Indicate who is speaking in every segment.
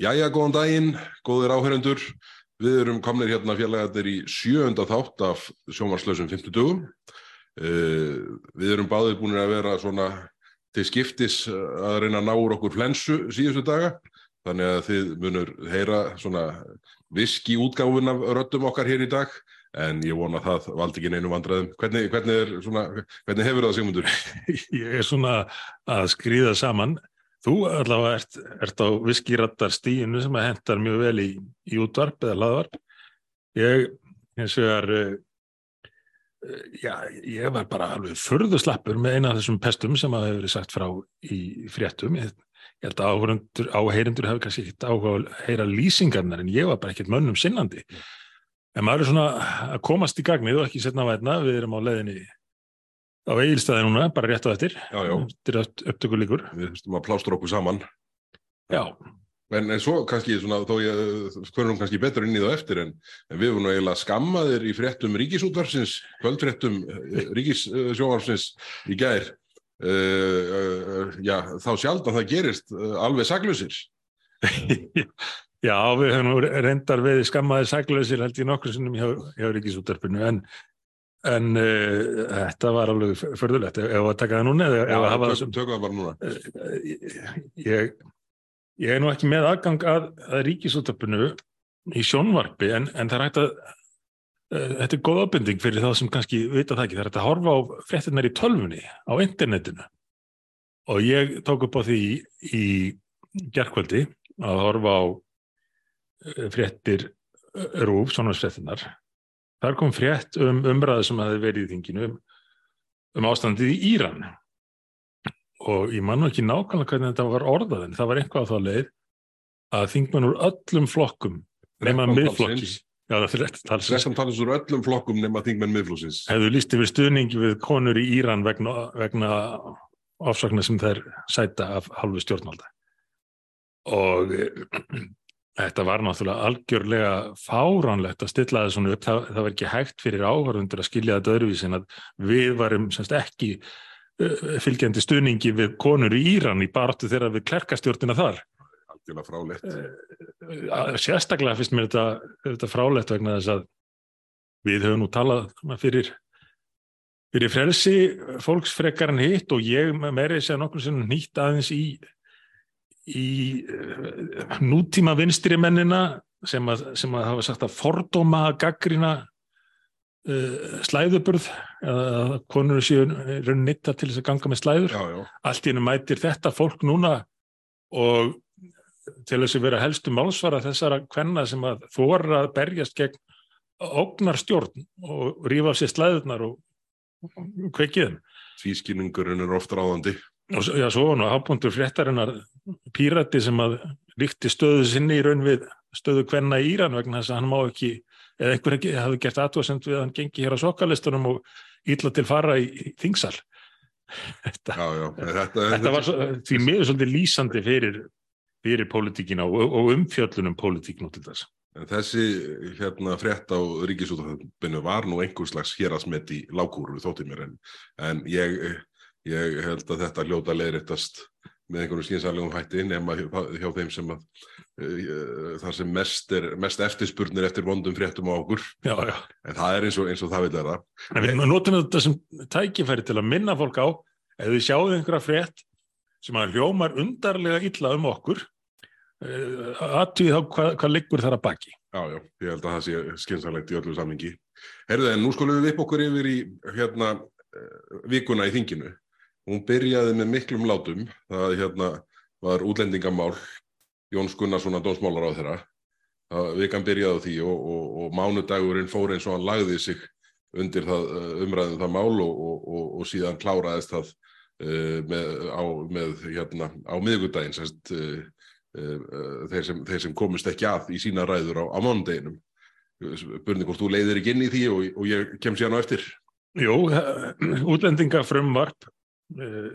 Speaker 1: Jæja, góðan daginn, góðir áhörendur. Við erum komnir hérna fjarlægarnir í sjöönda þátt af sjómarslausum 50 dögum. Uh, við erum báðið búin að vera svona til skiptis að reyna að ná úr okkur flensu síðustu daga. Þannig að þið munur heyra svona viski útgáfun af röttum okkar hér í dag. En ég vona að það valdi ekki neinu vandræðum. Hvernig, hvernig, er, hvernig hefur það Sigmundur?
Speaker 2: Ég er svona að skrýða saman. Þú allavega ert, ert á viskirattar stíinu sem að hendar mjög vel í, í útvarp eða laðvarp. Ég, eins og er, já, ég var bara alveg förðu slappur með eina af þessum pestum sem að hefur verið sagt frá í fréttum. Ég, ég held að áheyrendur hefur kannski ekkert áhuga að heyra lýsingarnar en ég var bara ekkert mönnum sinnandi. En maður er svona að komast í gagnið og ekki setna vætna, við erum á leðinni á eigilstæði núna, bara rétt á eftir
Speaker 1: Já, já,
Speaker 2: eftir upptöku líkur
Speaker 1: við þurftum að plástra okkur saman.
Speaker 2: já,
Speaker 1: En, en svo kannski, svona, þó ég hverjum kannski betur inn í það eftir, en, en við vorum nú eiginlega skammaðir í fréttum ríkisútvarsins, kvöldfréttum ríkissjóvarsins í gær. Uh, uh, já, þá sjaldan það gerist uh, alveg saglusir.
Speaker 2: já, við höfum nú reyndar við skammaði saklausir held ég nokkur sinnum hjá, hjá ríkisúttarpinu en, en uh, þetta var alveg förðulegt ef það núna eða ef það
Speaker 1: tökum, tökum það bara núna.
Speaker 2: sem ég, ég er nú ekki með aðgang að, að ríkisúttarpinu í sjónvarpi en, en það er hægt að uh, þetta er góð ábending fyrir þá sem kannski vita það ekki, það er hægt að horfa á fréttinnar í tölfunni á internetinu. Og ég tók upp á því í gerkvöldi að horfa á fréttir eh, rúf, svona fréttinnar þar kom frétt um umræðu sem hafi verið í þinginu um, um ástandið í Íran og ég man nú ekki nákvæmlega hvernig þetta var orðað en það var einhvað á þá leið að þingmenn úr öllum flokkum nema miðflokki
Speaker 1: talsins.
Speaker 2: já, það er rétt talsins
Speaker 1: Þessam talast úr öllum flokkum nema þingmenn miðflósins.
Speaker 2: hefðu líst yfir stuðningi við konur í Íran vegna, vegna ásakna sem þær sæta af halvu stjórnvalda og þetta var náttúrulega algjörlega fáránlegt að stilla það svona upp, það, það var ekki hægt fyrir áhörðundur að skilja þetta öðruvísi en að við varum semst ekki fylgjandi stuðningi við konur í Íran í baráttu þeirra við klerkastjórnina þar
Speaker 1: Algjörlega fráleitt.
Speaker 2: Uh, sérstaklega finnst mér þetta, þetta frálegt vegna þess að við höfum nú talað fyrir fyrir frelsi fólks frekar en hitt og ég meiri segja nokkur sem nýtt aðeins í í uh, nútíma vinstri mennina sem að, sem að hafa sagt að fordóma að gaggrina uh, slæðuburð eða konur séu raun nýttar til þess að ganga með slæður
Speaker 1: Já, já.
Speaker 2: allt í hennu mætir þetta fólk núna og til þess að vera helstu málsvara þessara kvenna sem að þóra að berjast gegn ógnar stjórn og rífa af sér slæðurnar og kveikið þeim.
Speaker 1: Tvískinningurinn er oft ráðandi.
Speaker 2: Og já, svo var nú hábúndur fréttarinnar pírati sem að líkti stöðu sinni í raun við stöðu kvenna í Íran vegna þess að hann má ekki, eða einhver ekki hafi gert aðtóðsend við að hann gengi hér á sokkalistunum og ítla til fara í, í þingsal. Þetta,
Speaker 1: Já, já. Þetta,
Speaker 2: þetta var svo, því miður svolítið lýsandi fyrir, fyrir pólitíkina og, og umfjöllunum pólitík nú til þess.
Speaker 1: En þessi hérna frétt á ríkisútafinu var nú einhver slags hérasmet í lágkúru þótti mér en, en ég, ég held að þetta hljóta leiðréttast með einhverju skynsalegum hætti nema hjá, þeim sem að uh, þar sem mest, er, mest eftirspurnir eftir vondum fréttum á okkur
Speaker 2: Já, já.
Speaker 1: en það er eins og, eins og það vil vera
Speaker 2: En við notum þetta sem tækifæri til að minna fólk á ef þið sjáðu einhverja frétt sem að hljómar undarlega illa um okkur aðtúið þá hvað, hvað liggur þar að baki.
Speaker 1: Já, já, ég held að það sé skynsalegt í öllu sammingi. Herðu, en nú skulum við upp okkur yfir í hérna eh, vikuna í þinginu. Hún byrjaði með miklum látum. Það hérna var útlendingamál Jóns Gunnarssonar dómsmálar á þeirra. Það, vikan byrjaði á því og, og, og mánudagurinn fór eins og hann lagði sig undir það, eh, umræðum það mál og, og, síðan kláraðist það uh, með, á, með, hérna, á miðgudaginn, sérst, uh, uh, þeir, sem, þeir sem komist ekki að í sína ræður á, á mánudeginum. Spurning hvort þú leiðir ekki inn í því og, ég kem síðan á eftir.
Speaker 2: Jú, útlendingafrumvarp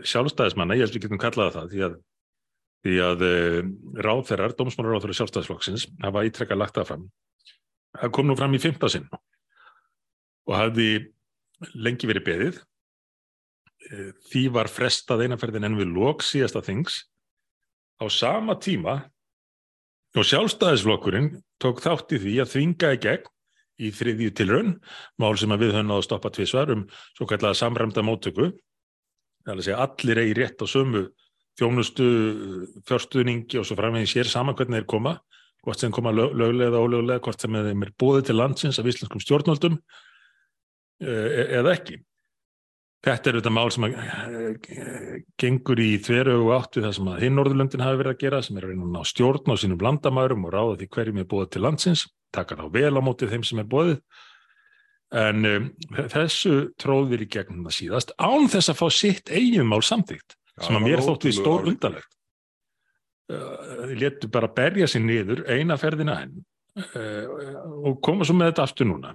Speaker 2: sjálfstæðismanna, ég held við getum kallað það því að, því að ráðferrar, dómsmálaráðferrar sjálfstæðisflokksins hafa ítrekka lagt það fram. Það kom nú fram í fymta sinn og hafði lengi verið beðið. Því var frestað einaferðin en við lók síðasta þings. Á sama tíma Og sjálfstæðisflokkurinn tók þátt í því að þvinga í gegn í þriðju tilraun, mál sem að við höfum náðu að stoppa tvísvar um svo kallega samræmda móttöku. Segja allir eigi rétt á sömu þjónustu, fjárstuðningi og svo framveginn sér saman hvernig þeir koma, hvort sem koma lög, löglega eða ólöglega, hvort sem þeim er bóðið til landsins af íslenskum stjórnvöldum e eða ekki. Þetta er þetta mál sem að, e gengur í þveru og áttu það sem að hinn Norðurlöndin hafi verið að gera, sem er að reyna að ná stjórn á sínum landamærum og ráða því hverjum er bóðið til landsins, taka þá vel á mótið þeim sem er bóðið. En um, þessu tróðir í gegnum það síðast án þess að fá sitt eigin mál samtíkt sem að mér þótt við stór undanlegt. Uh, letu bara berja sér niður eina ferðina henn uh, og koma svo með þetta aftur núna.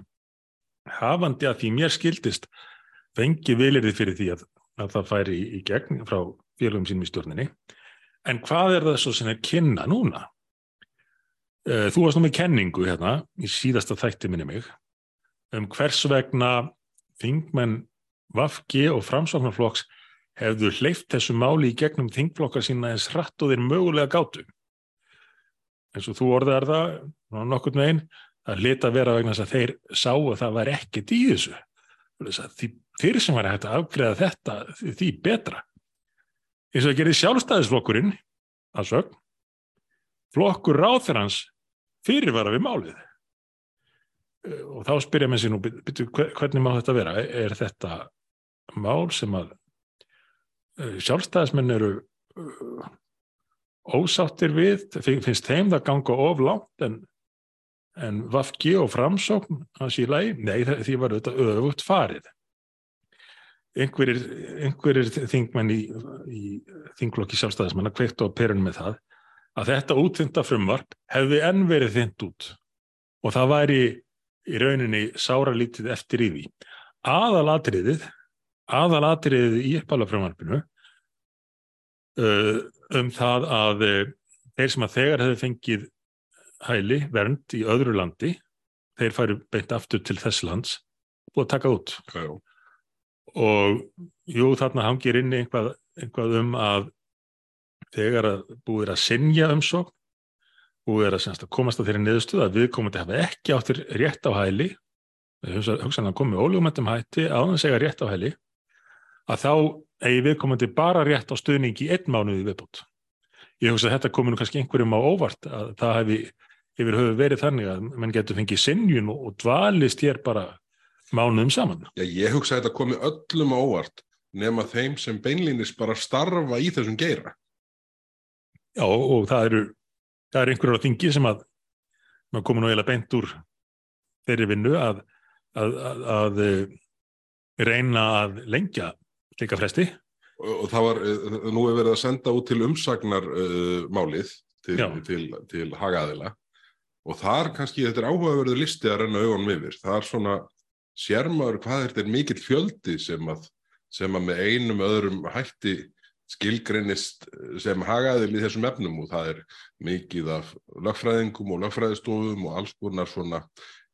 Speaker 2: Hafandi að því mér skildist fengi vilirði fyrir því að, að það færi í, í gegn frá félagum sínum í stjórninni. En hvað er það svo sem er kynna núna? Uh, þú varst nú með kenningu hérna í síðasta þætti minni mig um hvers vegna þingmenn Vafgi og Framsóknarflokks hefðu hleyft þessu máli í gegnum þingflokkar sína eins hratt og þeir mögulega gátu. En svo þú orðar það, nokkur með einn, að leta vera vegna þess að þeir sáu að það var ekkert í þessu. Því fyrir sem var hægt að afgreða þetta, því betra. Eins og það gerði sjálfstæðisflokkurinn, sögn, flokkur ráþurans fyrirvara við málið og þá spyrja mér sér nú byrju, hvernig má þetta vera? Er þetta mál sem að sjálfstæðismenn eru ósáttir við? Finnst þeim það ganga of langt en, en Vafgi og Framsókn hans í lagi, nei því var þetta öfugt farið. Einhverjir, einhverjir þingmenn í, í þinglokki sjálfstæðismenn að kveikt á perun með það að þetta útþynda frumvarp hefði enn verið þynt út. Og það væri í rauninni sáralítið eftir í því. Aðalatriðið, aðalatriðið í uppalafrömmarpinu uh, um það að uh, þeir sem að þegar hefur fengið hæli, vernd í öðru landi, þeir færu beint aftur til þess lands og taka út.
Speaker 1: Já.
Speaker 2: Og jú, þarna hangir inn einhvað, einhvað um að þegar að búið að sinja umsókn og er að, að komast að þeirri niðurstuð að viðkomandi hafa ekki áttir rétt á hæli hugsan að komi ólugumættum hætti að segja rétt á hæli að þá eigi viðkomandi bara rétt á stuðningi í einn mánuði viðbútt. Ég hugsa að þetta komi nú kannski einhverjum á óvart að það hefði yfir höfu verið þannig að mann getur fengið sinjun og, og dvalist hér bara mánuðum saman.
Speaker 1: Já, ég hugsa að þetta komi öllum á óvart nema þeim sem beinlýnis bara starfa í þessum geira.
Speaker 2: Já, og það eru það er einhverjar á þingi sem að maður komur nú eiginlega beint úr þeirri vinnu að, að, að, að reyna að lengja líka fresti.
Speaker 1: Og, og það var, nú er verið að senda út til umsagnar uh, málið til, til, til hagaðila og þar kannski þetta er áhugaverðu listi að renna augunum yfir. Það er svona sérmaður hvað er þetta mikill fjöldi sem að, sem að með einum öðrum hætti skilgreinist sem hagaðil í þessum efnum og það er mikið af lögfræðingum og lögfræðistofum og alls konar svona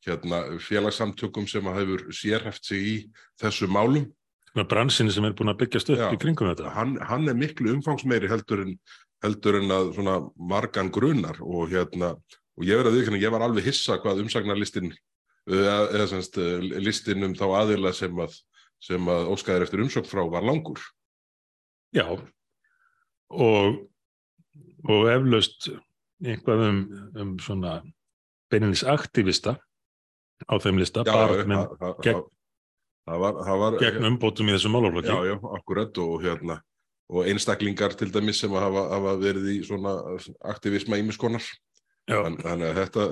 Speaker 1: hérna, félagsamtökum sem hefur sérhæft sig í þessu málum.
Speaker 2: Bransinu sem er búin að byggjast upp Já, í kringum þetta.
Speaker 1: Hann, hann er miklu umfangsmeiri heldur en, heldur en að svona margan grunar og hérna og ég að ég var alveg hissa hvað umsagnarlistin eða semst listin um þá aðila sem að, sem að óskæðir eftir umsökt frá var langur.
Speaker 2: Já, og, og eflaust einhvað um, um svona beininlis aktivista á þeim lista,
Speaker 1: með gegn,
Speaker 2: gegn umbótum í þessu málaflokki.
Speaker 1: Já, já, akkurat og hérna og einstaklingar til dæmis sem hafa, hafa verið í svona aktivisma ímiskonar. Þannig að þetta,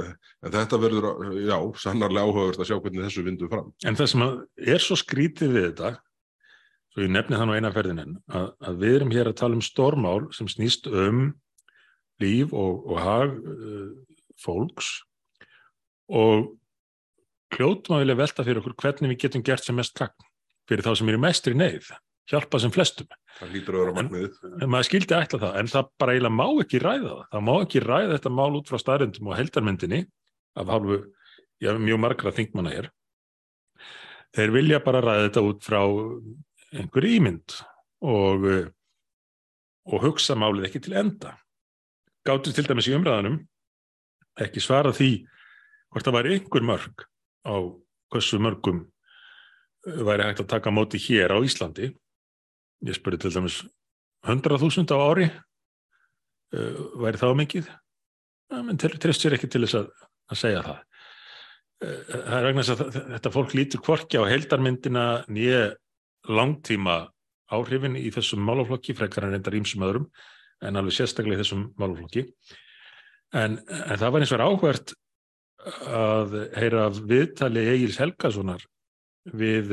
Speaker 1: þetta verður, já, sannarlega áhugavert að sjá hvernig þessu vindu fram.
Speaker 2: En það sem er svo skrítið við þetta svo ég nefni það nú eina ferðin að, að við erum hér að tala um stormál sem snýst um líf og, og hag uh, fólks. Og hljóttum að vilja velta fyrir okkur hvernig við getum gert sem mest krakk fyrir þá sem eru mestri neyð hjálpa sem flestum.
Speaker 1: Það lítur að vera magniðið
Speaker 2: en maður skildi ætla það, en það bara eiginlega má ekki ræða það. Það má ekki ræða þetta mál út frá staðrindum og heldarmyndinni af hálfu, já, mjög margra þingmanna er þeir vilja bara ræða þetta út frá einhver ímynd og, eh, og hugsa málið ekki til enda. Gáttur til dæmis í umræðanum ekki svara því hvort það væri einhver mörg á hversu mörgum uh, væri hægt að taka móti hér á Íslandi. Ég spurði til dæmis 100.000 á ári, uh, væri það á mikið? Menn trefst sér ekki til þess að, að segja það. Það er vegna þess að þetta fólk lítur hvorki á heildarmyndina nýja langtíma áhrifin í þessum málaflokki, frekar en reyndar ímsum öðrum, en alveg sérstaklega í þessum málaflokki. En, en það var eins og áhvert að heyra viðtali Egils Helgasonar við,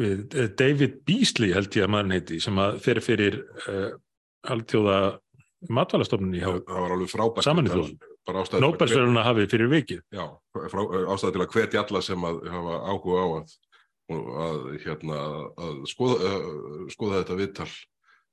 Speaker 2: við David Beasley held ég að maður heiti sem að fyrir fyrir uh, alltjóða matvælastofnun í
Speaker 1: til að hvet-
Speaker 2: Nóbelsverðuna hafi fyrir vikið.
Speaker 1: já, frá, ástæða til að hvetja alla sem að hafa áhuga á að, að, hérna, að skoða, uh, skoða þetta viðtal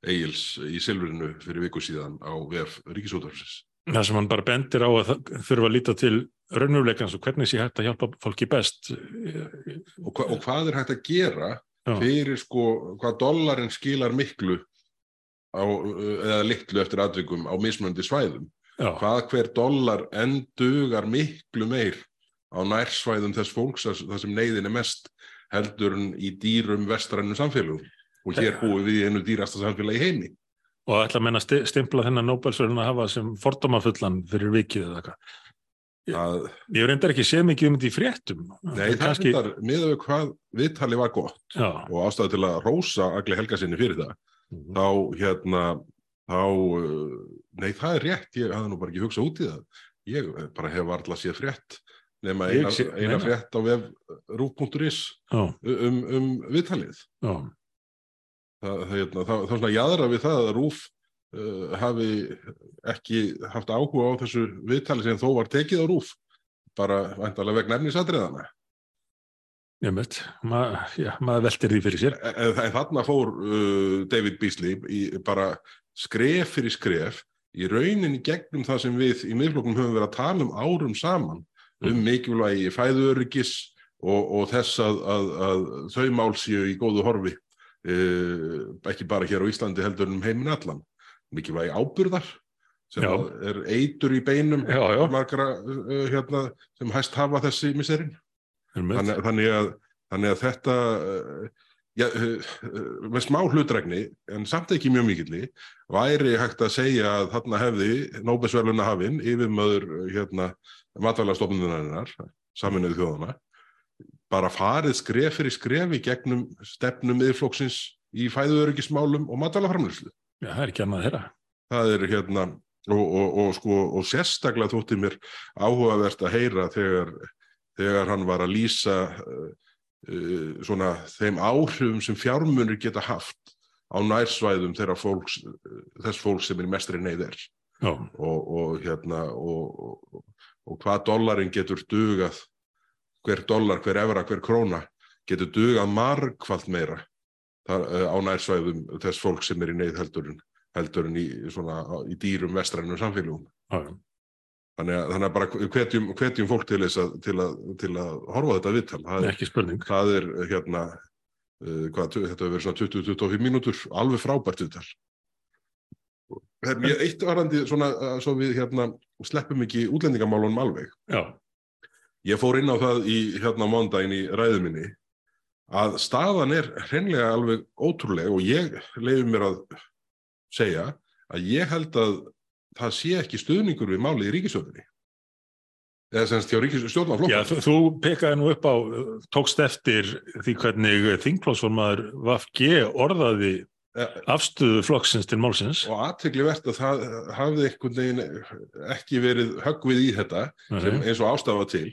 Speaker 1: Egils í Silfrinu fyrir viku síðan á VF Ríkisútafsins
Speaker 2: Það sem hann bara bendir á að þurfa að líta til raunumleikans og hvernig sé hægt að hjálpa fólki best.
Speaker 1: og, hva, og hvað er hægt að gera
Speaker 2: Já.
Speaker 1: fyrir sko hvað dollarinn skilar miklu á, eða litlu eftir atvikum á mismunandi svæðum
Speaker 2: Já,
Speaker 1: hvað hver dollar endugar miklu meir á nærsvæðum þess fólks þar sem neyðin er mest heldur en í dýrum vestrænum samfélagum og hér búum við í einu dýrasta samfélagi heimi
Speaker 2: og ætla að menna sti- stimpla þennan Nóbelsverðuna að hafa sem fordómafullan fyrir vikið eða eitthvað.
Speaker 1: að,
Speaker 2: Ég hef reyndar ekki séð mikið um þetta í fréttum.
Speaker 1: nei, það
Speaker 2: kannski,
Speaker 1: er miða við hvað viðtali var gott
Speaker 2: já,
Speaker 1: og ástæði til að rósa Agli Helga sinni fyrir það
Speaker 2: Mhm.
Speaker 1: þá hérna þá, uh, nei það er rétt ég hafði nú bara ekki hugsað út í það ég eh, bara hef varla séð frétt nema
Speaker 2: Ég
Speaker 1: eina, eina frétt á vef rúf.is
Speaker 2: já,
Speaker 1: um, um viðtalið. Það, það, það, það er svona jæðra við það að rúf uh, hafi ekki haft áhuga á þessu viðtali sem þó var tekið á rúf bara væntalega vegna efnisatriðana
Speaker 2: ég veit, Ma, já, maður veltir því fyrir sér.
Speaker 1: en, en þarna fór uh, David Beasley í, bara skref fyrir skref í rauninni gegnum það sem við í miðflokkum höfum verið að tala um árum saman um mikilvægi fæðuöryggis og, og þess að, að, að þau mál séu í góðu horfi uh, ekki bara hér á Íslandi heldur um heiminn allan. Mikilvægi ábyrðar sem er eitur í beinum
Speaker 2: Já, já.
Speaker 1: margra uh, hérna, sem hæst hafa þessi miserinn. Þannig, þannig, að, þannig að þetta uh, ja, uh, uh, með smá hlutregni en samt ekki mjög mikilli væri hægt að segja að þarna hefði Nóbesverluna hafinn yfirmöður uh, hérna, matvælastofnunarinnar saminuðu þjóðana bara farið skref fyrir skref í gegnum stefnum yfirflokksins í fæðuöryggismálum og matvælaframlýslu
Speaker 2: Já, það er ekki annað þeirra.
Speaker 1: það er hérna og, og, og, sko, og sérstaklega þótti mér áhugavert að heyra þegar, þegar hann var að lýsa uh, uh, svona þeim áhrifum sem fjármunir geta haft á nærsvæðum fólks, uh, þess fólks sem er mestri neyðir og, og hérna og, og, og hvað dollarinn getur dugað hver dollar, hver evra, hver króna getur dugað margfalt meira þar, uh, á nærsvæðum þess fólk sem er í neyð heldur en heldur en í, svona, í dýrum vestrænum samfélagum. Þannig að, þannig að bara hvetjum, hvetjum fólk til, að, til, að, til að horfa þetta viðtal. Það er,
Speaker 2: ekki spurning.
Speaker 1: það er hérna, uh, hvað, þetta hefur verið svona 20-25 mínútur, alveg frábært ég, eitt varandi, svona, uh, svo við hérna, sleppum ekki útlendingamálunum alveg.
Speaker 2: Já,
Speaker 1: Ég fór inn á það í hérna mándaginn í ræðuminni að staðan er hreinlega alveg ótrúleg og ég leiði mér að segja að ég held að það sé ekki stuðningur við málið í ríkisjóðinni. Eða semst hjá
Speaker 2: já
Speaker 1: ríkisjóðnaflokk.
Speaker 2: þú, þú pekaði nú upp á, uh, tókst eftir því hvernig þingflósformaður VFG orðaði afstöðu flokksins til málsins.
Speaker 1: Og aðtegli verðt að það hafði einhvern veginn ekki verið höggvið í þetta sem
Speaker 2: Nei.
Speaker 1: eins og ástafa til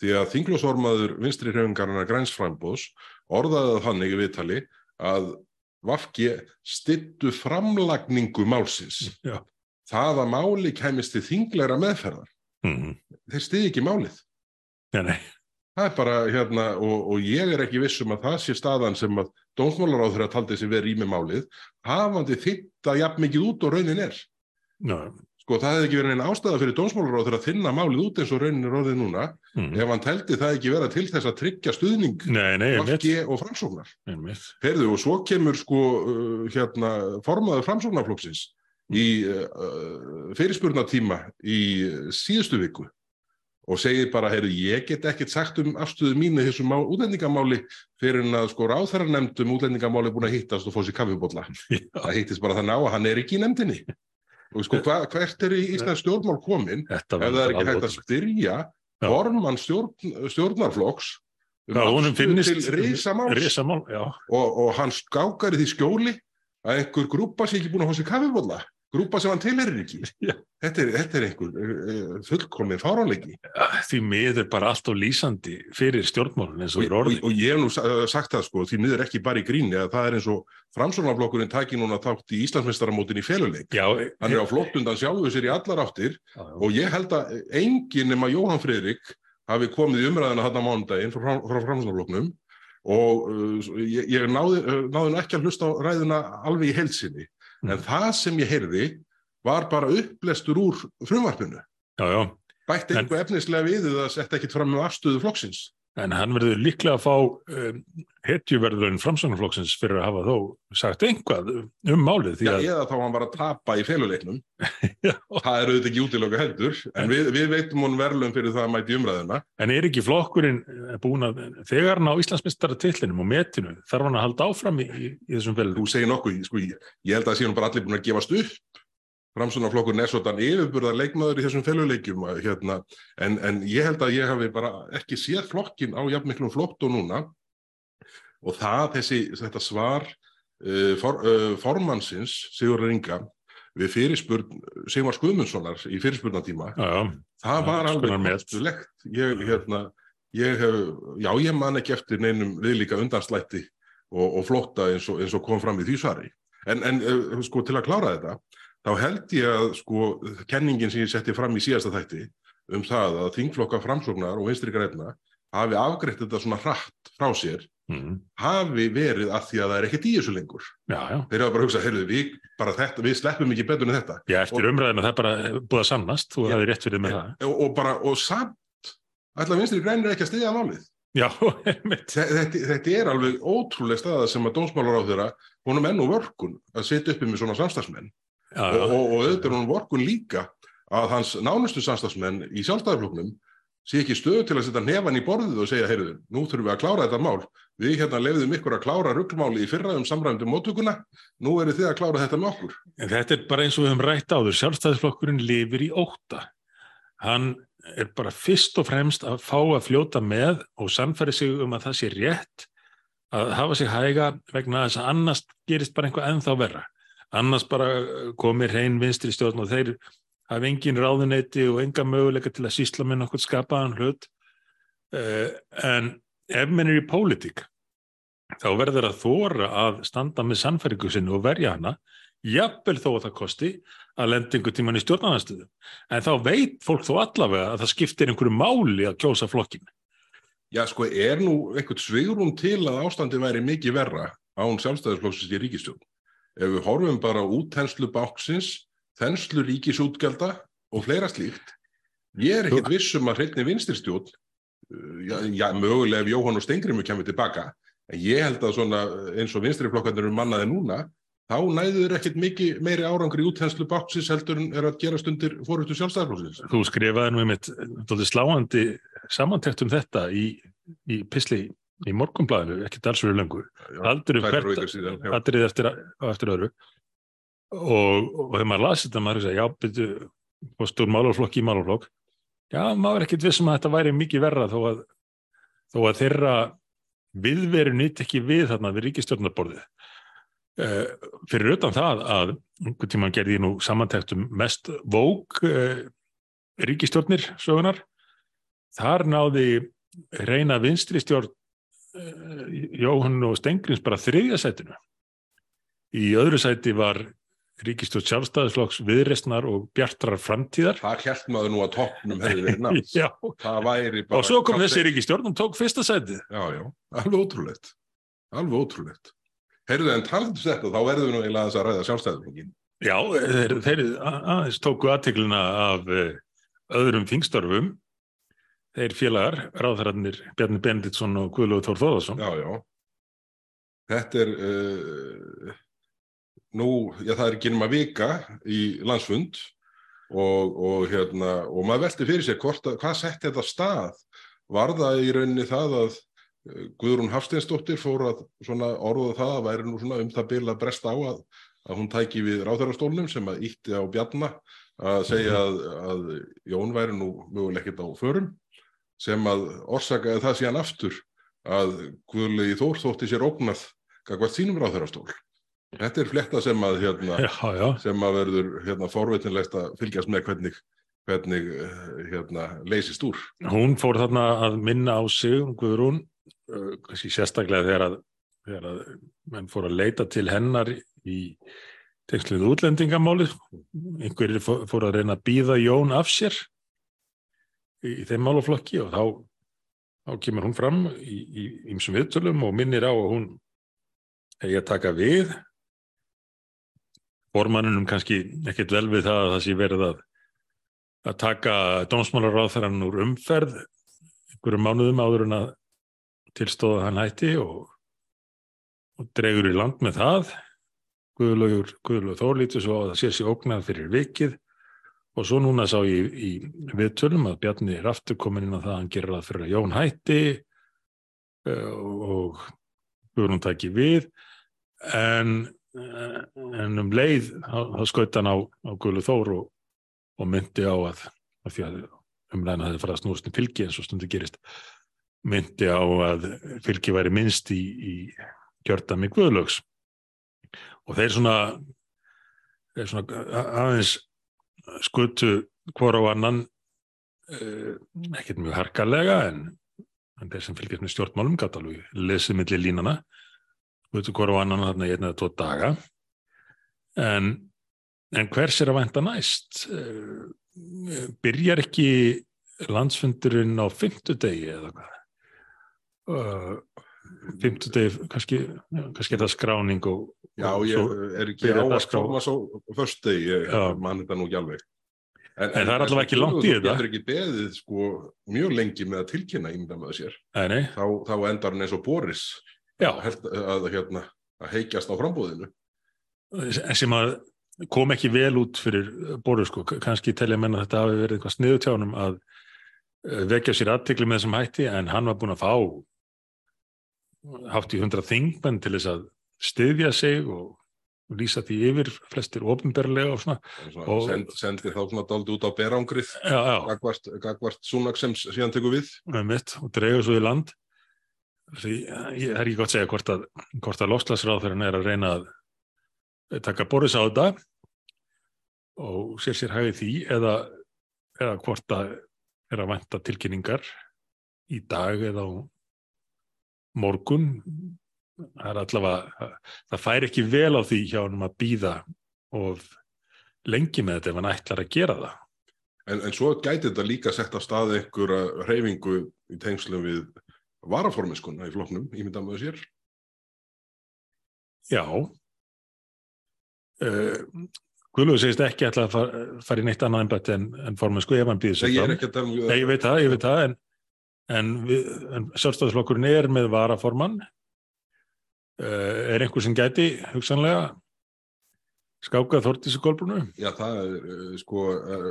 Speaker 1: því að þinglósormaður vinstri hrefingarna grænsframbóðs orðaði þannig í viðtali að Vafki styttu framlagningu málsins.
Speaker 2: Já.
Speaker 1: Það að máli kæmist til þingleira meðferðar.
Speaker 2: Mm.
Speaker 1: Þeir stiði ekki málið.
Speaker 2: Nei,
Speaker 1: Það er bara hérna og, og ég er ekki viss um að það sé staðan sem að dómsmálaráður að taldi sig verið í með málið hafandi þitta jafn mikið út og raunin er.
Speaker 2: já,
Speaker 1: Sko það hefði ekki verið einn ástæða fyrir dómsmálaráður að þinna málið út eins og raunin er orðið núna
Speaker 2: mm.
Speaker 1: ef hann teldi það ekki vera til þess að tryggja stuðning
Speaker 2: nei, nei, einmitt,
Speaker 1: Vafki og framsóknar. Heyrðu og svo kemur sko uh, hérna formaður framsóknarflokksins í uh, fyrirspurnatíma í síðustu viku og segir bara, heyrðu, ég get ekkert sagt um afstöðu mínu þessu má, útlendingamáli fyrir en að sko ráþæra nefndum útlendingamáli er búin að hittast og fá sér kaffibólla. Það hittist bara þannig á að hann er ekki í nefndinni. Og sko, hva, hvert er í Íslands stjórnmál komin ef það er ekki hægt að styrja formann stjórn, stjórnarflokks
Speaker 2: um afstöðu
Speaker 1: til risamál og, og hann skákar í því skjóli að einhver grúpa sé ekki búin að fá sér kaffibólla grúpa sem hann tilherir ekki. Þetta er, þetta er einhver uh, fullkomið fáránleiki.
Speaker 2: Því miður bara allt á lýsandi fyrir stjórnmálun eins og er orðið.
Speaker 1: og, og ég hef nú sagt það sko, því miður ekki bara í gríni að það er eins og framsvonarflokkurinn taki núna þátt í Íslandsmeistaramótin í feluleik. Hann er á flottundan sjálfuð sér í allar áttir já, já. og ég held að enginn nema Jóhann Fridrik hafi komið í umræðina hann á mánudaginn frá, frá framsvonarflokknum og uh, ég, ég náði, náði ekki að hlusta á ræðina alveg í heilsinni en mm. það sem ég heyrði var bara upplestur úr frumvarpinu.
Speaker 2: Já, já.
Speaker 1: Bætti einhver efnislega við að setja ekkit fram með afstöðu flokksins.
Speaker 2: En hann verður líklega að fá um, hetjuverðurinn framsvonarflokksins fyrir að hafa þó sagt einhvað um málið.
Speaker 1: Já, að... eða þá hann var að tapa í feluleiknum. það er auðvitað ekki útilöku heldur, en, en við, við veitum hún verðlum fyrir það að mæti umræðina.
Speaker 2: En er ekki flokkurinn búin að, þegar hann á Íslandsmyndstara tillinum og metinu, þarf hann að halda áfram í, í, í þessum feluleikum?
Speaker 1: Þú segir nokkuð, sko, ég held að það sé hann bara allir búin að gefast upp framsunarflokkurinn er svona yfirburðar leikmaður í þessum feluleikjum hérna, en, en ég held að ég hafi bara ekki séð flokkin á jafnmiklum flott og núna. Og það þessi þetta svar uh, for, uh, formansins Sigur Ringa við fyrirspurn Sigmar Skuðmundssonar í fyrirspurnatíma
Speaker 2: já, já.
Speaker 1: það var já, alveg mestulegt ég, hérna, ég hef, já ég man ekki eftir neinum viðlíka undanslætti og, og flotta eins og, eins og kom fram í því svari. En, en uh, sko til að klára þetta þá held ég að sko kenningin sem ég setti fram í síðasta þætti um það að þingflokka framsóknar og vinstri græna hafi afgreitt þetta svona hratt frá sér mm. hafi verið að því að það er ekkert í þessu lengur.
Speaker 2: Já, já.
Speaker 1: þeir hafa bara hugsað, heyrðu, við, þetta, við sleppum ekki betur en þetta.
Speaker 2: Já, eftir umræðinu það er bara búið að sannast þú hefði rétt fyrir með
Speaker 1: það. Og, og, bara, og samt, ætla vinstri grænir ekki að stiðja málið.
Speaker 2: Já,
Speaker 1: þetta, þetta er alveg ótrúlega staða sem að dómsmálar á þeirra honum enn og vörkun að setja uppi með svona samstagsmenn
Speaker 2: já, já.
Speaker 1: og, auðvitað er hún vorkun líka að hans nánustu samstagsmenn í sjálfstæðarfloknum sé ekki stöðu til að setja nefan í borðið og segja, heyrðu, nú þurfum við að klára þetta mál. Við hérna lefðum ykkur að klára ruggmáli í fyrraðum samræðum móttökuna. Nú eru þið að klára þetta með okkur.
Speaker 2: En Þetta er bara eins og við höfum rætt áður. Sjálfstæðarflokkurinn lifir í óta hann er bara fyrst og fremst að fá að fljóta með og samfæri sig um að það sé rétt að hafa sig hæga vegna að þess að annars gerist bara einhvað ennþá verra annars bara komir hrein vinstri stjórn og þeir hafa engin ráðuneyti og enga möguleika til að sísla með nokkur skapaðan hlut. Uh, en ef menn er í pólitík þá verður að þóra að standa með sannfæringu sinni og verja hana jafnvel þó að það kosti að lenda einhver tíman í stjórnarnarstöðu en þá veit fólk þó allavega að það skiptir einhverju máli að kjósa flokkin
Speaker 1: Já sko er nú einhvert svigurum til að ástandi væri mikið verra án sjálfstæðisflokksins í ríkistjórn ef við horfum bara út þenslu báksins, þenslu ríkisútgelda og fleira slíkt, ég er ekkert vissum að hreitni vinstirstjórn, uh, já, já, mögulega ef Jóhann og Stengrimu kemur tilbaka, en ég held að svona eins og vinstriflokkarnir eru mannaði núna, þá næður ekkert mikið meiri árangri út þenslu báksins heldur en er að gera stundir fórhundu sjálfstæðarflóksins.
Speaker 2: Þú skrifaði nú einmitt sláandi samantækt um þetta í, í Pisli í morgumblæðinu, ekki dalsverðu lengur aldrei aldrei eftir, eftir öðru. Og, og þegar maður lasið þetta maður segja, já, byrju, postur máluflokk í máluflokk já, maður er ekkit vissum að þetta væri mikið verra þó að, þó að þeirra viðveru nýtt ekki við þarna við ríkistjórnaborðið uh, fyrir utan það að einhvern tíma gerði ég nú samantæktum mest vók uh, ríkistjórnir sögunar þar náði reyna vinstri stjórn Jóhann og Stengrins bara þriðja sætinu. Í öðru sæti var Ríkistjóð sjálfstæðisflokks viðrestnar og bjartrar framtíðar.
Speaker 1: Það held maður nú að toppnum hefði verið nátt.
Speaker 2: já, og svo kom þessi Ríkistjórn og tók fyrsta sæti.
Speaker 1: Já, já, alveg ótrúlegt. Alveg ótrúlegt. Heyrðu en talandum þetta, þá verðum við nú eiginlega að ræða sjálfstæðisflokkin.
Speaker 2: Já, þeir, þeir aðeins tóku aðtegluna af eh, öðrum þingstörfum þeir félagar, ráðherrarnir Bjarni Benditsson og Guðlúður Þór Þóðarsson
Speaker 1: Já, já. Þetta er uh, nú, já það er ekki nema vika í landsfund og, og hérna, og maður velti fyrir sér hvort, að- hvað sett þetta stað? Var það í rauninni það að eh, Guðrún Hafsteinsdóttir fór að svona orða það að væri nú svona um það bil að bresta á að, að hún tæki við ráþærastólnum sem að ítti á bjarna að segja að, að Jón væri nú möguleg ekkert á förum sem að orsakaði það síðan aftur að Guðlegi Þór þótti sér ógnað gagvart sínum ráþærastól. Þetta er fletta sem að hérna,
Speaker 2: já, já,
Speaker 1: sem að verður hérna, forveitinlegt að fylgjast með hvernig, hvernig eh, hérna, leysist úr.
Speaker 2: hún fór þarna að minna á sig, Guðrún, uh, kannski sérstaklega þegar að, þegar að menn fór að leita til hennar í tengslið útlendingamálið, einhverjir fó- fór að reyna að býða Jón af sér í, í þeim málaflokki og þá, þá kemur hún fram í, ýmsum viðtölum og minnir á að hún eigi að taka við. Formanninum kannski ekkert vel við það að það sé verið að að taka dómsmálaráðferðan úr umferð einhverjum mánuðum áður en að tilstóða hann hætti og, og dregur í land með það. Guðlaugur, Guðlaugur Þór lítur svo á að það sé sér ógnað fyrir vikið og svo núna sá ég í, viðtölum að Bjarni er aftur komin inn á það að hann gerir það fyrir að Jón hætti uh, og Guðrún tæki við. En, eh, en um leið þá skaut hann á, á Guðlaugur Þór og, og myndi á að, að því að umræðina hefði farið að snúast um fylgi eins og stundu gerist myndi á að fylgi væri minnst í, í kjördami Guðlaugs. Og þeir svona þeir svona aðeins skutu hvor á annan uh, ekkert mjög harkalega en, en þeir sem fylgjast með stjórnmálum gátt alveg lesið milli línana skutu hvor á annan þarna í einn eða tvo daga. En, en hvers er að vænta næst? Uh, byrjar ekki landsfundurinn á fimmtudegi eða hvað? Uh, fimmtudegi kannski, kannski er það skráning og,
Speaker 1: Já, ég er ekki á að koma svo förstu, ég
Speaker 2: Já.
Speaker 1: mann þetta nú ekki alveg. En,
Speaker 2: En það er allavega ekki langt í þetta.
Speaker 1: Það er ekki beðið sko mjög lengi með að tilkynna ímynda með sér.
Speaker 2: Nei,
Speaker 1: Þá, þá endar hann eins og Boris held, að, hérna, að heikjast á frambúðinu.
Speaker 2: sem að kom ekki vel út fyrir Boris sko, kannski telja menn að þetta hafi verið eitthvað sniðutjánum að eh, vekja sér aðtekli með þessum hætti en hann var búinn að fá hátt í hundra þingmenn til þess að styðja sig og lýsa því yfir flestir ofinberlega og svona,
Speaker 1: Svona,
Speaker 2: Og-
Speaker 1: send, sendir þá svona daldi út á berangrið gagvart, sem síðan tekur við.
Speaker 2: með mitt og dregur svo í land. Því ég er ekki gott að segja hvort að, að lofslagsráðurinn er að reyna að taka Boris á þetta og sér sér hægði því eða, eða hvort að er að vænta tilkynningar í dag eða á morgun það er allavega það fær ekki vel á því hjá hann að býða og lengi með þetta ef hann ætlar að gera það
Speaker 1: En, en svo gæti þetta líka sett af stað einhverja reyfingu í tengslum við varaforminskuna í flokknum, ímynda með sér.
Speaker 2: Já. Uh, Guðlúður segist ekki ætla að fara, fara í neitt annað embætti en, en formensku ef hann býður
Speaker 1: Nei,
Speaker 2: sér
Speaker 1: ég er
Speaker 2: fram.
Speaker 1: ekki að tala um
Speaker 2: Nei, ég veit það, ég veit það, en, en, en sjálfstæðisflokkurinn er með varaformann. Uh, er einhver sem gæti, hugsanlega, skákað Þórtísi Kolbrunu?
Speaker 1: Já, það er eh, sko, eh,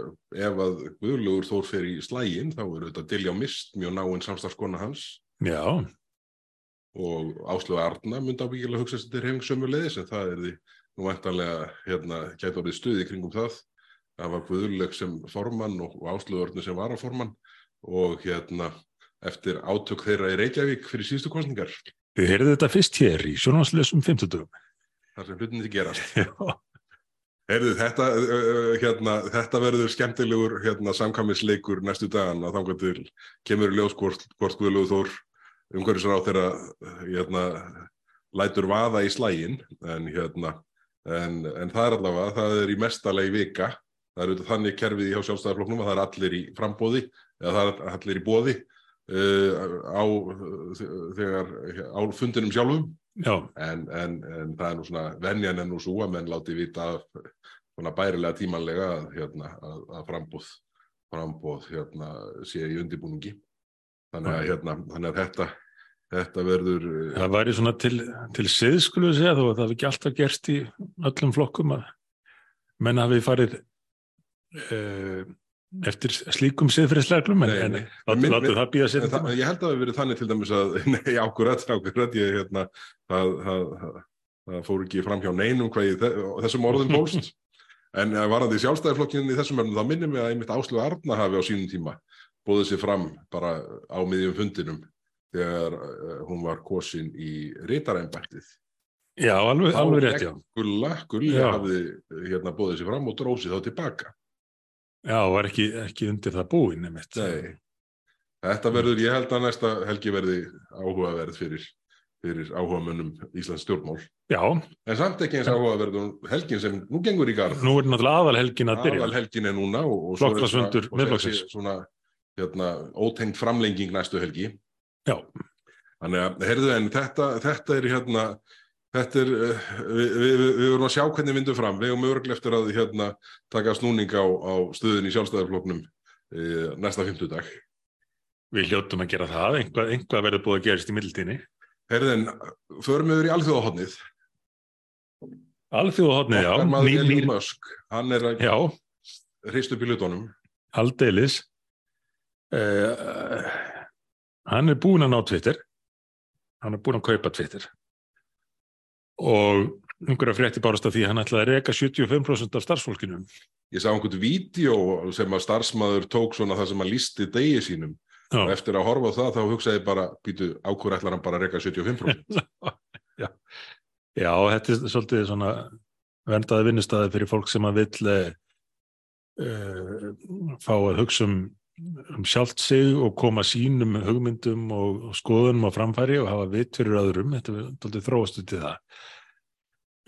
Speaker 1: ef að Guðlugur Þór fer í slægin, þá er þetta Dilja Mist, mjög náinn samstarfskona hans
Speaker 2: Já,
Speaker 1: og Áslögu Arna myndi ábyggilega hugsa sér til leiðis, en það er því nú væntanlega, hérna, gæti orðið stuði kringum það. Það var Guðlug sem formann og, Áslögu Arna sem varaformann og hérna, eftir átök þeirra í Reykjavík fyrir síðustu kostningar,
Speaker 2: þið heyrðu þetta fyrst hér í sjónvarsleisum 50.
Speaker 1: þar sem hlutinni gerast. Heyrðu, þetta, uh, hérna, þetta verður skemmtilegur hérna, samkvæmisleikur næstu dagan að þangað til kemur í ljós hvort, hvort Guðlúð Þór umhverfisar á þeirra hérna, lætur vaða í slægin en, hérna, en, en það er allavega, það er í mestalegi vika, það er auðvitað þannig kerfið í hjá sjálfstæðarflokknum að það er allir í frambóði eða það er allir í bóði á, þegar, á fundinum sjálfum.
Speaker 2: Já,
Speaker 1: en, en, en það er nú svona venjan er nú svo að menn láti vita svona bærilega tímanlega að, hérna, að, að frambóð frambóð hérna, sé í undibúningi þannig að, hérna, þannig að þetta þetta verður
Speaker 2: Það væri svona til, til siðs, skulum við segja, þó að það hef ekki alltaf gerst í öllum flokkum að menn hafi farið uh, eftir slíkum siðfriðsleglum, en, látum það býða sér
Speaker 1: ég held að það hafi verið þannig til dæmis að, nei, ákvörðat, ákvörðat, ég, hérna, það, það, það, það fór ekki fram hjá neinum hvað ég þe- þessum orðum fólst. En eh, varandi sjálfstæðarflokkinni í þessum örnum, þá minnum við að einmitt Áslu Arna hafi á sínum tíma búið sér fram bara á miðjum fundinum þegar uh, hún var kosin í ritaræmbættið.
Speaker 2: Já, alveg, alveg rétt, já.
Speaker 1: Gulla, Gulli
Speaker 2: Já.
Speaker 1: hafði hérna búið sér fram og dróð sér þá tilbaka.
Speaker 2: Já, var ekki, ekki undir það búin, nefnitt.
Speaker 1: Nei. Þetta verður, ég held að næsta helgi verði áhugaverð fyrir, fyrir áhugamönnum Íslands stjórnmál.
Speaker 2: Já,
Speaker 1: En samt ekki eins áhugaverð um helgin sem nú gengur í garð.
Speaker 2: nú er náttúrulega aðalhelgin að byrja.
Speaker 1: Aðal helgin er núna og, og svo er og
Speaker 2: Miðflokksins.
Speaker 1: þessi svona hérna, ótengt framlenging næstu helgi.
Speaker 2: Já,
Speaker 1: Þannig að, heyrðu en þetta, þetta er hérna, þetta er, uh, við, við, við, vorum að sjá hvernig vindum fram. Við erum örglega eftir að hérna, taka snúning á, á stöðun í sjálfstæðarfloknum uh, næsta fimmtudag.
Speaker 2: við hljóttum að gera það, einhvað, einhvað verður búið að gerast í mildinni.
Speaker 1: Heyrðu en, förum við í alþjóðahotnið.
Speaker 2: Alþjóðahotnið, já,
Speaker 1: Okkar maður
Speaker 2: nýr,
Speaker 1: Elon
Speaker 2: nýr,
Speaker 1: Musk, hann er að
Speaker 2: já,
Speaker 1: hrist upp í hlutunum.
Speaker 2: aldeilis. Uh, hann er búinn að ná Twitter, hann er búinn að kaupa Twitter og einhverja frétti bárast af því að hann ætlaði að reka 75% af starfsfólkinu.
Speaker 1: Ég sá einhvern vídeo sem að starfsmæður tók svona það sem að lísti degi sínum
Speaker 2: Já,
Speaker 1: og eftir að horfa það þá hugsaði bara, býtu, ákvör ætlar hann bara að reyka 75%.
Speaker 2: já, þetta er svolítið svona verndaði vinnustæði fyrir fólk sem að vill uh, fá að hugsa um, um sjálft sig og koma sínum hugmyndum og, skoðunum á framfæri og hafa vitt fyrir öðrum, þetta er svolítið þróast út í það.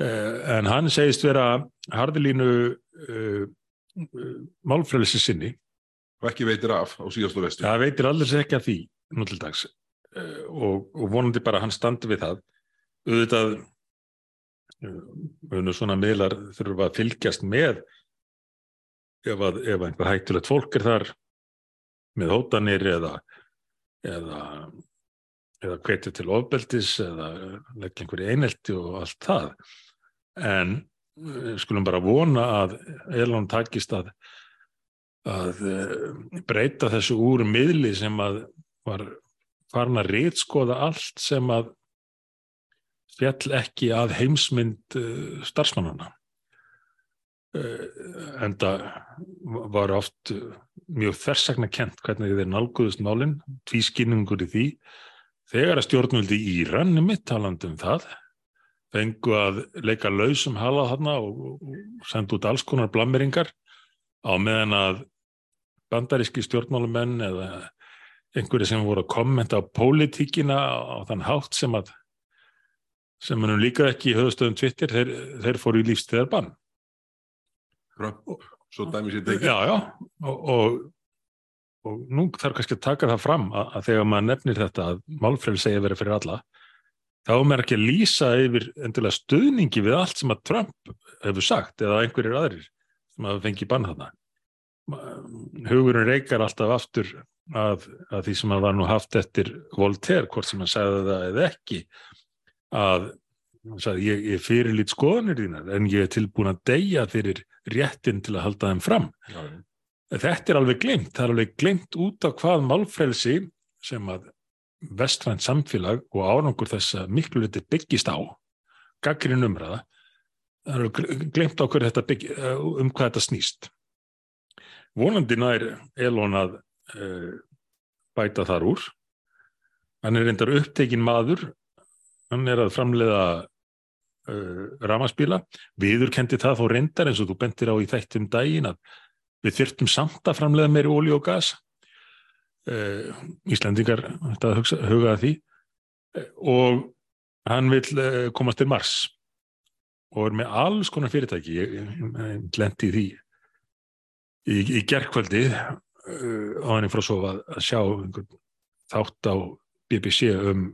Speaker 2: Uh, en hann segist vera harðilínu uh, uh, málfrælisi sinni.
Speaker 1: Og ekki veitir af á síðast og vestu.
Speaker 2: Það veitir allir ekki að því nú til dags. Uh, og, og vonandi bara hann standi við það. Auðvitað uh, svona miðlar þurfa að fylgjast með ef, að, ef einhver hættulegt fólk er þar með hótanir eða eða, eða hvetja til ofbeldis eða leggja einhverju einelti og allt það. En uh, skulum bara vona að Elon takist að að uh, breyta þessu úr miðli sem að var farin að rítskoða allt sem að fjall ekki að heimsmynd uh, starfsmannana uh, enda var oft uh, mjög þversakna kent hvernig þeir nálguðust málinn, tvískinningur í því þegar að stjórnvöldi í Íran er mittaland um það fengu að leika lausum hala þarna og, senda út alls konar blammeringar á meðan að bandaríski stjórnmálumenn eða einhverju sem voru að kommenta á pólitíkina á þann hátt sem að sem munum líka ekki í höfustöðum Twitter, þeir, þeir fóru í lífstíðar bann.
Speaker 1: Svo dæmi sér tekið.
Speaker 2: Já, já, og, og, og nú þarf kannski að taka það fram að, að þegar maður nefnir þetta að málfrelsi segja verið fyrir alla, þá er ekki að lýsa yfir endilega stuðningi við allt sem að Trump hefur sagt eða einhverjir aðrir sem hafa fengið bann þarna. Hugurinn reykar alltaf aftur að, að því sem að var nú haft eftir Voltaire, hvort sem hann sagði það eða ekki, að sagði, ég, ég fyrirlít skoðanir þínar en ég er tilbúin að deyja fyrir réttin til að halda þeim fram.
Speaker 1: Já.
Speaker 2: Þetta er alveg glimt, það er alveg glimt út af hvað málfrelsi sem að vestrænt samfélag og árangur þess að miklu liti byggist á, gaggrinn umræða, það er glimt á hverju þetta bygg, um hvað þetta snýst. Vonandi nær Elon að uh, bæta þar úr. Hann er reyndar upptekinn maður, hann er að framleiða uh, ramaspíla, viður kendi það þó reyndar eins og þú bentir á í þættum daginn að við þyrftum samt að framleiða meiri ólí og gas. Uh, Íslandingar þetta hugsa, huga að því. Og hann vil uh, komast til Mars og er með alls konar fyrirtæki, ég, ég, lendi því. Í, í gerkvöldi á henni frá svo að, sjá þátt á BBC um,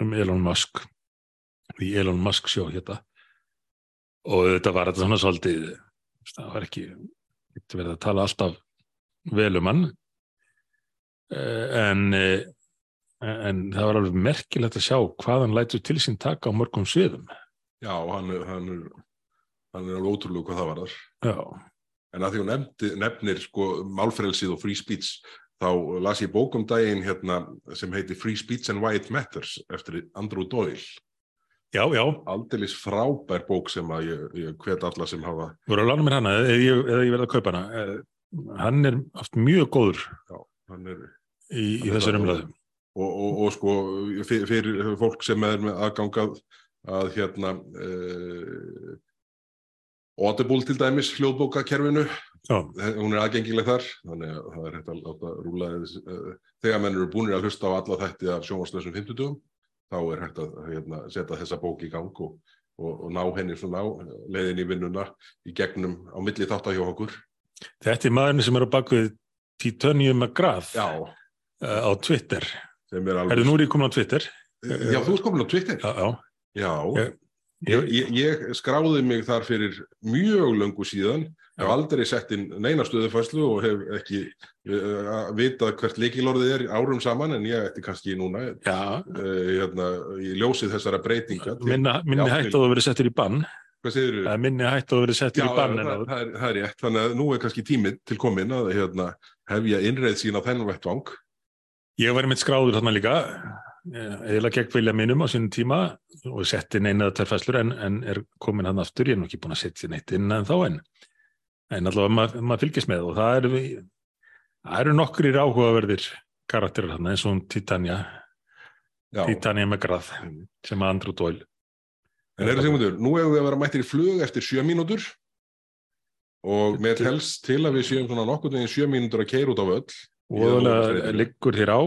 Speaker 2: um Elon Musk því Elon Musk sjó hérna og þetta var þetta svona svolítið það var ekki verið að tala alltaf vel um hann en en, en það var alveg merkilegt að sjá hvað hann lætur til sín taka á mörgum sviðum.
Speaker 1: Já, hann er, hann er, hann er alveg ótrúlega hvað það var þar.
Speaker 2: Já,
Speaker 1: En að því hún nefndi, nefnir sko málfrelsið og free speech, þá las ég bók um daginn hérna sem heiti Free Speech and Why It Matters eftir Andrew Doyle.
Speaker 2: Já, já,
Speaker 1: Aldeilis frábær bók sem að ég, ég hvet alla sem hafa,
Speaker 2: voru að lána mér hana eða ég, eða ég verði að kaupa hana. Eh, Hann er oft mjög góður
Speaker 1: hann er,
Speaker 2: í, í þessar
Speaker 1: það.
Speaker 2: umræðum.
Speaker 1: og, og, og sko fyrir, fyrir fólk sem er með aðgangað að hérna uh, Audible til dæmis hljóðbókakerfinu
Speaker 2: Já,
Speaker 1: hún er aðgengileg þar þannig að það er hægt að láta rúla uh, þegar menn eru búinir að hlusta á alla þætti af sjónvarslösum 50 þá er hægt að hérna, setja þessa bók í gang og, og, og ná henni svona á leiðin í vinnuna í gegnum á milli þátt hjá okkur
Speaker 2: þetta er maðurinn sem er á bakvið Titanium McGrath
Speaker 1: Já,
Speaker 2: eh, á Twitter.
Speaker 1: er alveg
Speaker 2: er ég komin á Twitter.
Speaker 1: Já, þú ert komin á Twitter
Speaker 2: Já, já.
Speaker 1: Já,
Speaker 2: Ég-
Speaker 1: ég, ég, ég skráði mig þar fyrir mjög löngu síðan. Hef aldrei sett inn neina stöðufæslu og hef ekki uh, vitað hvert leikilorðið er árum saman en ég ætti kannski núna uh, hérna, í ljósið þessara breytinga til-
Speaker 2: minni, minni
Speaker 1: Já,
Speaker 2: hætt
Speaker 1: til-
Speaker 2: að þú verið settur í bann. Það minni hætt að verið settur í bann
Speaker 1: það, það, er, það er rétt, þannig að nú er kannski tíminn til komin að hérna, hefja innreið sín á þennan vettvang.
Speaker 2: Ég var einmitt skráður þarna líka, eða gegn vilja mínum á sínum tíma og sett inn eina eða tvær fæslur en, en er komin hann aftur, ég er nú ekki búin að setja neitt inn en þá en. En allavega maður mað fylgist með og það eru, það eru nokkrir áhugaverðir karakterar þarna eins og Titania,
Speaker 1: Já,
Speaker 2: Titania McGrath sem að Andrew Doyle.
Speaker 1: En eru Sigmundur, nú hefur við að vera mættir í flug eftir sjö mínútur og mér helst til að við séum svona nokkur veginn sjö mínútur að keira út á völl.
Speaker 2: Og það liggur þér á,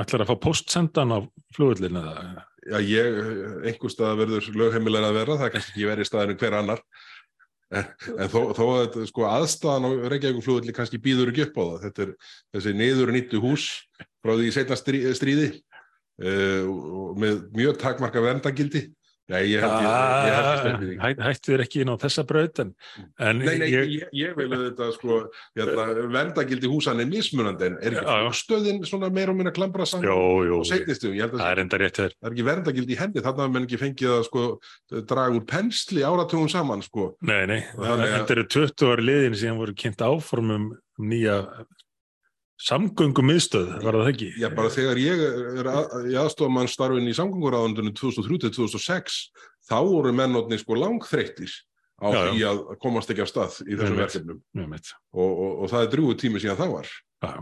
Speaker 2: ætlar að fá postsendan á flugullin eða?
Speaker 1: Já, ég, einhver stað verður lögheimilega að vera, það kannski ekki verið staðinu hver annar. En, en þó, þó að sko, aðstæðan á Reykjavík flugulli kannski býður ekki upp á það. Þetta er þessi niður nýttu hús frá því setna strí, stríði uh, með mjög takmarka verndagildi. Nei, ég held ég, ég held ég því.
Speaker 2: Hæ, hættu þér ekki inn á þessa braut en, en
Speaker 1: Nei, nei,
Speaker 2: ég,
Speaker 1: ég, ég vil þetta sko, hérna, verndagildi húsan er mismunandi en er ekki
Speaker 2: já.
Speaker 1: stöðin svona meira og minna klambra
Speaker 2: jú,
Speaker 1: og setnistu, ég held að
Speaker 2: það er enda rétt þér.
Speaker 1: það er ekki verndagildi í hendi, þarna hafa menn ekki fengið að sko, draga úr pensli áratugum saman sko.
Speaker 2: Nei, nei,
Speaker 1: Þannig að-
Speaker 2: þetta eru 20 ári liðin sem voru kynnt áformum um nýja samgöngum miðstöð, var það ekki?
Speaker 1: Já, bara þegar ég er að, í samgönguráðundunum 2003-2006 þá voru mennotni sko langþreyttir á
Speaker 2: Já, já.
Speaker 1: því að komast ekki af stað í þessum verkefnum og, og, og það er drúgu tími síðan það var
Speaker 2: Já.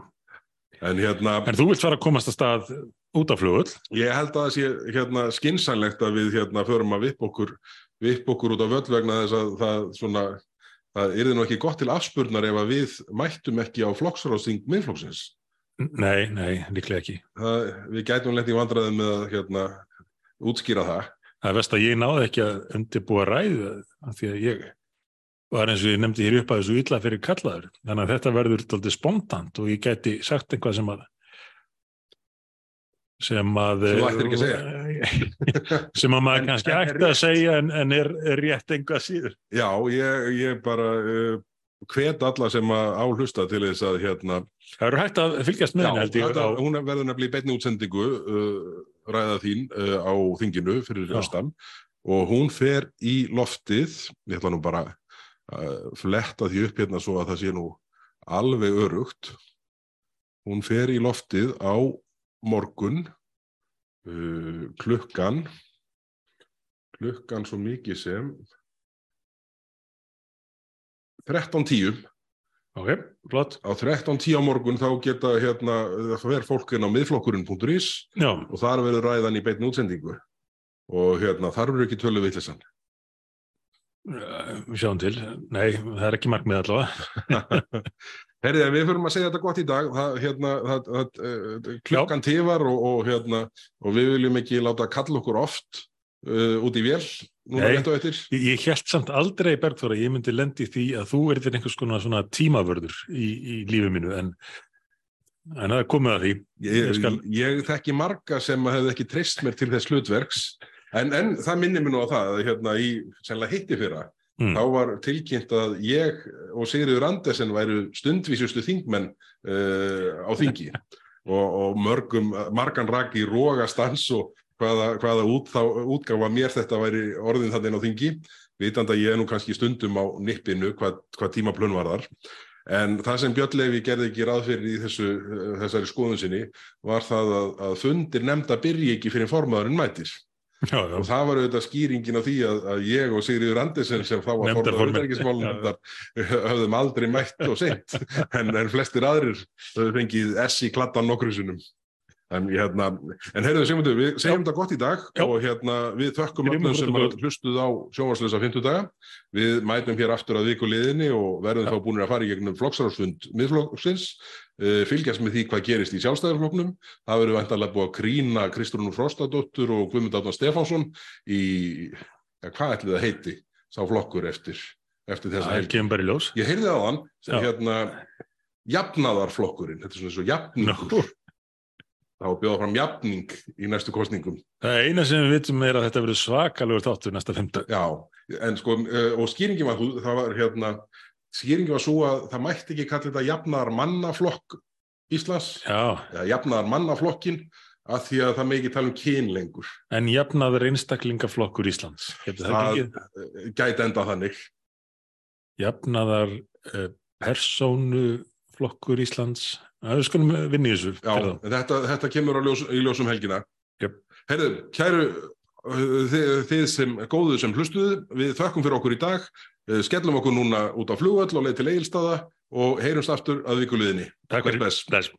Speaker 1: en hérna,
Speaker 2: En þú vilt fara að komast að stað út af flugull?
Speaker 1: ég held að það sé hérna, skinsanlegt að við hérna förum að vipp okkur, vipp okkur út á völl vegna þess að það svona það yrði nú ekki gott til afspurnar ef að við mættum ekki á flokksráðsting miðflokksins.
Speaker 2: Nei, nei, líklega ekki.
Speaker 1: Það, við gætum lent í vandræðum með að hérna, útskýra það.
Speaker 2: Það er vest að ég náði ekki að undirbúa ræðu því að ég var eins og ég nefndi hér upp að þessu illa fyrir kallaður. Þannig að þetta verður tóltið spontant og ég gæti sagt eitthvað sem að sem að
Speaker 1: Sem að
Speaker 2: sem að maður
Speaker 1: En-
Speaker 2: kannski ætti að segja en, en er, er rétt einhvað síður.
Speaker 1: Já, ég, ég bara uh, hvet alla sem að áhlusta til þess að hérna,
Speaker 2: Það eru hægt að fylgjast með henni held ég á,
Speaker 1: hún verður nefnilega í beinni útsendingu uh, ræða þín uh, á þinginu fyrir
Speaker 2: Já.
Speaker 1: östam og hún fer í loftið, ég ætla nú bara að fletta því upp hérna svo að það sé nú alveg örugt. Hún fer í loftið á morgun uh, klukkan klukkan svo mikið sem 13.10
Speaker 2: ok, flott.
Speaker 1: Á 13.10 á morgun þá geta hérna, það fer fólk inn á miðflokkurinn.is og þar verður ræðan í beinni útsendingu. Og hérna, þar verður ekki tölu vittlisann
Speaker 2: eh, við sjáum til. Nei, það er ekki markmið allavega
Speaker 1: Herðið, við fyrirum að segja þetta gott í dag það, hérna, það, það, uh, klukkan tifar og, og, hérna, og við viljum ekki láta kalla okkur oft uh, út í vél núna rétt og eftir.
Speaker 2: Ég, ég held samt aldrei, Bergþóra, ég myndi lendi því að þú erðir einhvers konar svona tímavörður í, í lífi mínu en, en það komið að því.
Speaker 1: Ég,
Speaker 2: Ég skal-
Speaker 1: ég þekki marga sem hefði ekki treyst mér til þess hlutverks en, en það minnir mér nú á það að hérna, í sennilega hitti fyrra
Speaker 2: Mm.
Speaker 1: þá var tilkynnt að ég og Sigriður Andersen væru stundvísustu þingmenn uh, á þingi og, og mörgum, margan raki í rógastans og hvaða, hvaða út, þá, útgáfa mér þetta væri orðin þannig á þingi, vitandi að ég er nú kannski stundum á nippinu hvað, hvað tímaplun var þar. En það sem Björn Levi gerði ekki ráð fyrir í þessu, þessari skoðun sinni var það að, að fundir nefnda byrji ekki fyrir formaðurinn mætis.
Speaker 2: Já, já.
Speaker 1: Og það var auðvitað skýringin á því að, að ég og Sigriður Andersen sem þá var
Speaker 2: Nefndarformenn.
Speaker 1: utanríkismálnefndar höfðum aldrei mætt og seint en, en flestir aðrir höfðu fengið S í kladdan nokkru sinnum. En, hérna, en heyrðu Sigmundur, við segjum þetta gott í dag
Speaker 2: Já.
Speaker 1: og hérna, við þökkum öllum sem að hlustuð á sjónvarslösa 50 daga. Við mætum hér aftur að viku liðinni og verðum þá búin að fara í gegnum flokksarásfund miðflokksins, uh, fylgjast með því hvað gerist í sjálfstæðarflokknum. Það verður vantarlega búið að grína Kristrúnu Frostadóttur og Guðmund Átnar Stefánsson í, ja, hvað ætli það heiti, sá flokkur eftir, eftir þessa
Speaker 2: Það
Speaker 1: helgi.
Speaker 2: kemur í ljós.
Speaker 1: Ég heyrði á hann sem
Speaker 2: Já.
Speaker 1: hérna jafnaðarflokkurinn, þetta er svona og jafningur. Þá er bjóða fram jafning í næstu kostningum.
Speaker 2: Það eina sem við vitum er að þetta verður svakalegur þáttur næsta fymta.
Speaker 1: Já, en sko, uh, og skýringin var, það var hérna, skýringin var svo að það mætti ekki kalla þetta jafnaðar mannaflokk Íslands,
Speaker 2: Já,
Speaker 1: eða jafnaðar mannaflokkin, að því að það með ekki tala um kyn lengur.
Speaker 2: en jafnaður einstaklingaflokkur Íslands. Getur það
Speaker 1: Það
Speaker 2: ekki?
Speaker 1: uh, gæti enda þannig.
Speaker 2: Jafnaðar uh, persónuflokkur Íslands. Við skulum vinna í þessu.
Speaker 1: Já, þetta, þetta kemur ljós, í ljósum helgina.
Speaker 2: Jöp.
Speaker 1: Herðu, kæru þið, þið sem góðu sem hlustuðu, við þökkum fyrir okkur í dag, skellum okkur núna út á flugvöll og leið til eigilstaða og heyrumst aftur að vikuliðinni.
Speaker 2: Takk fyrir. Bless.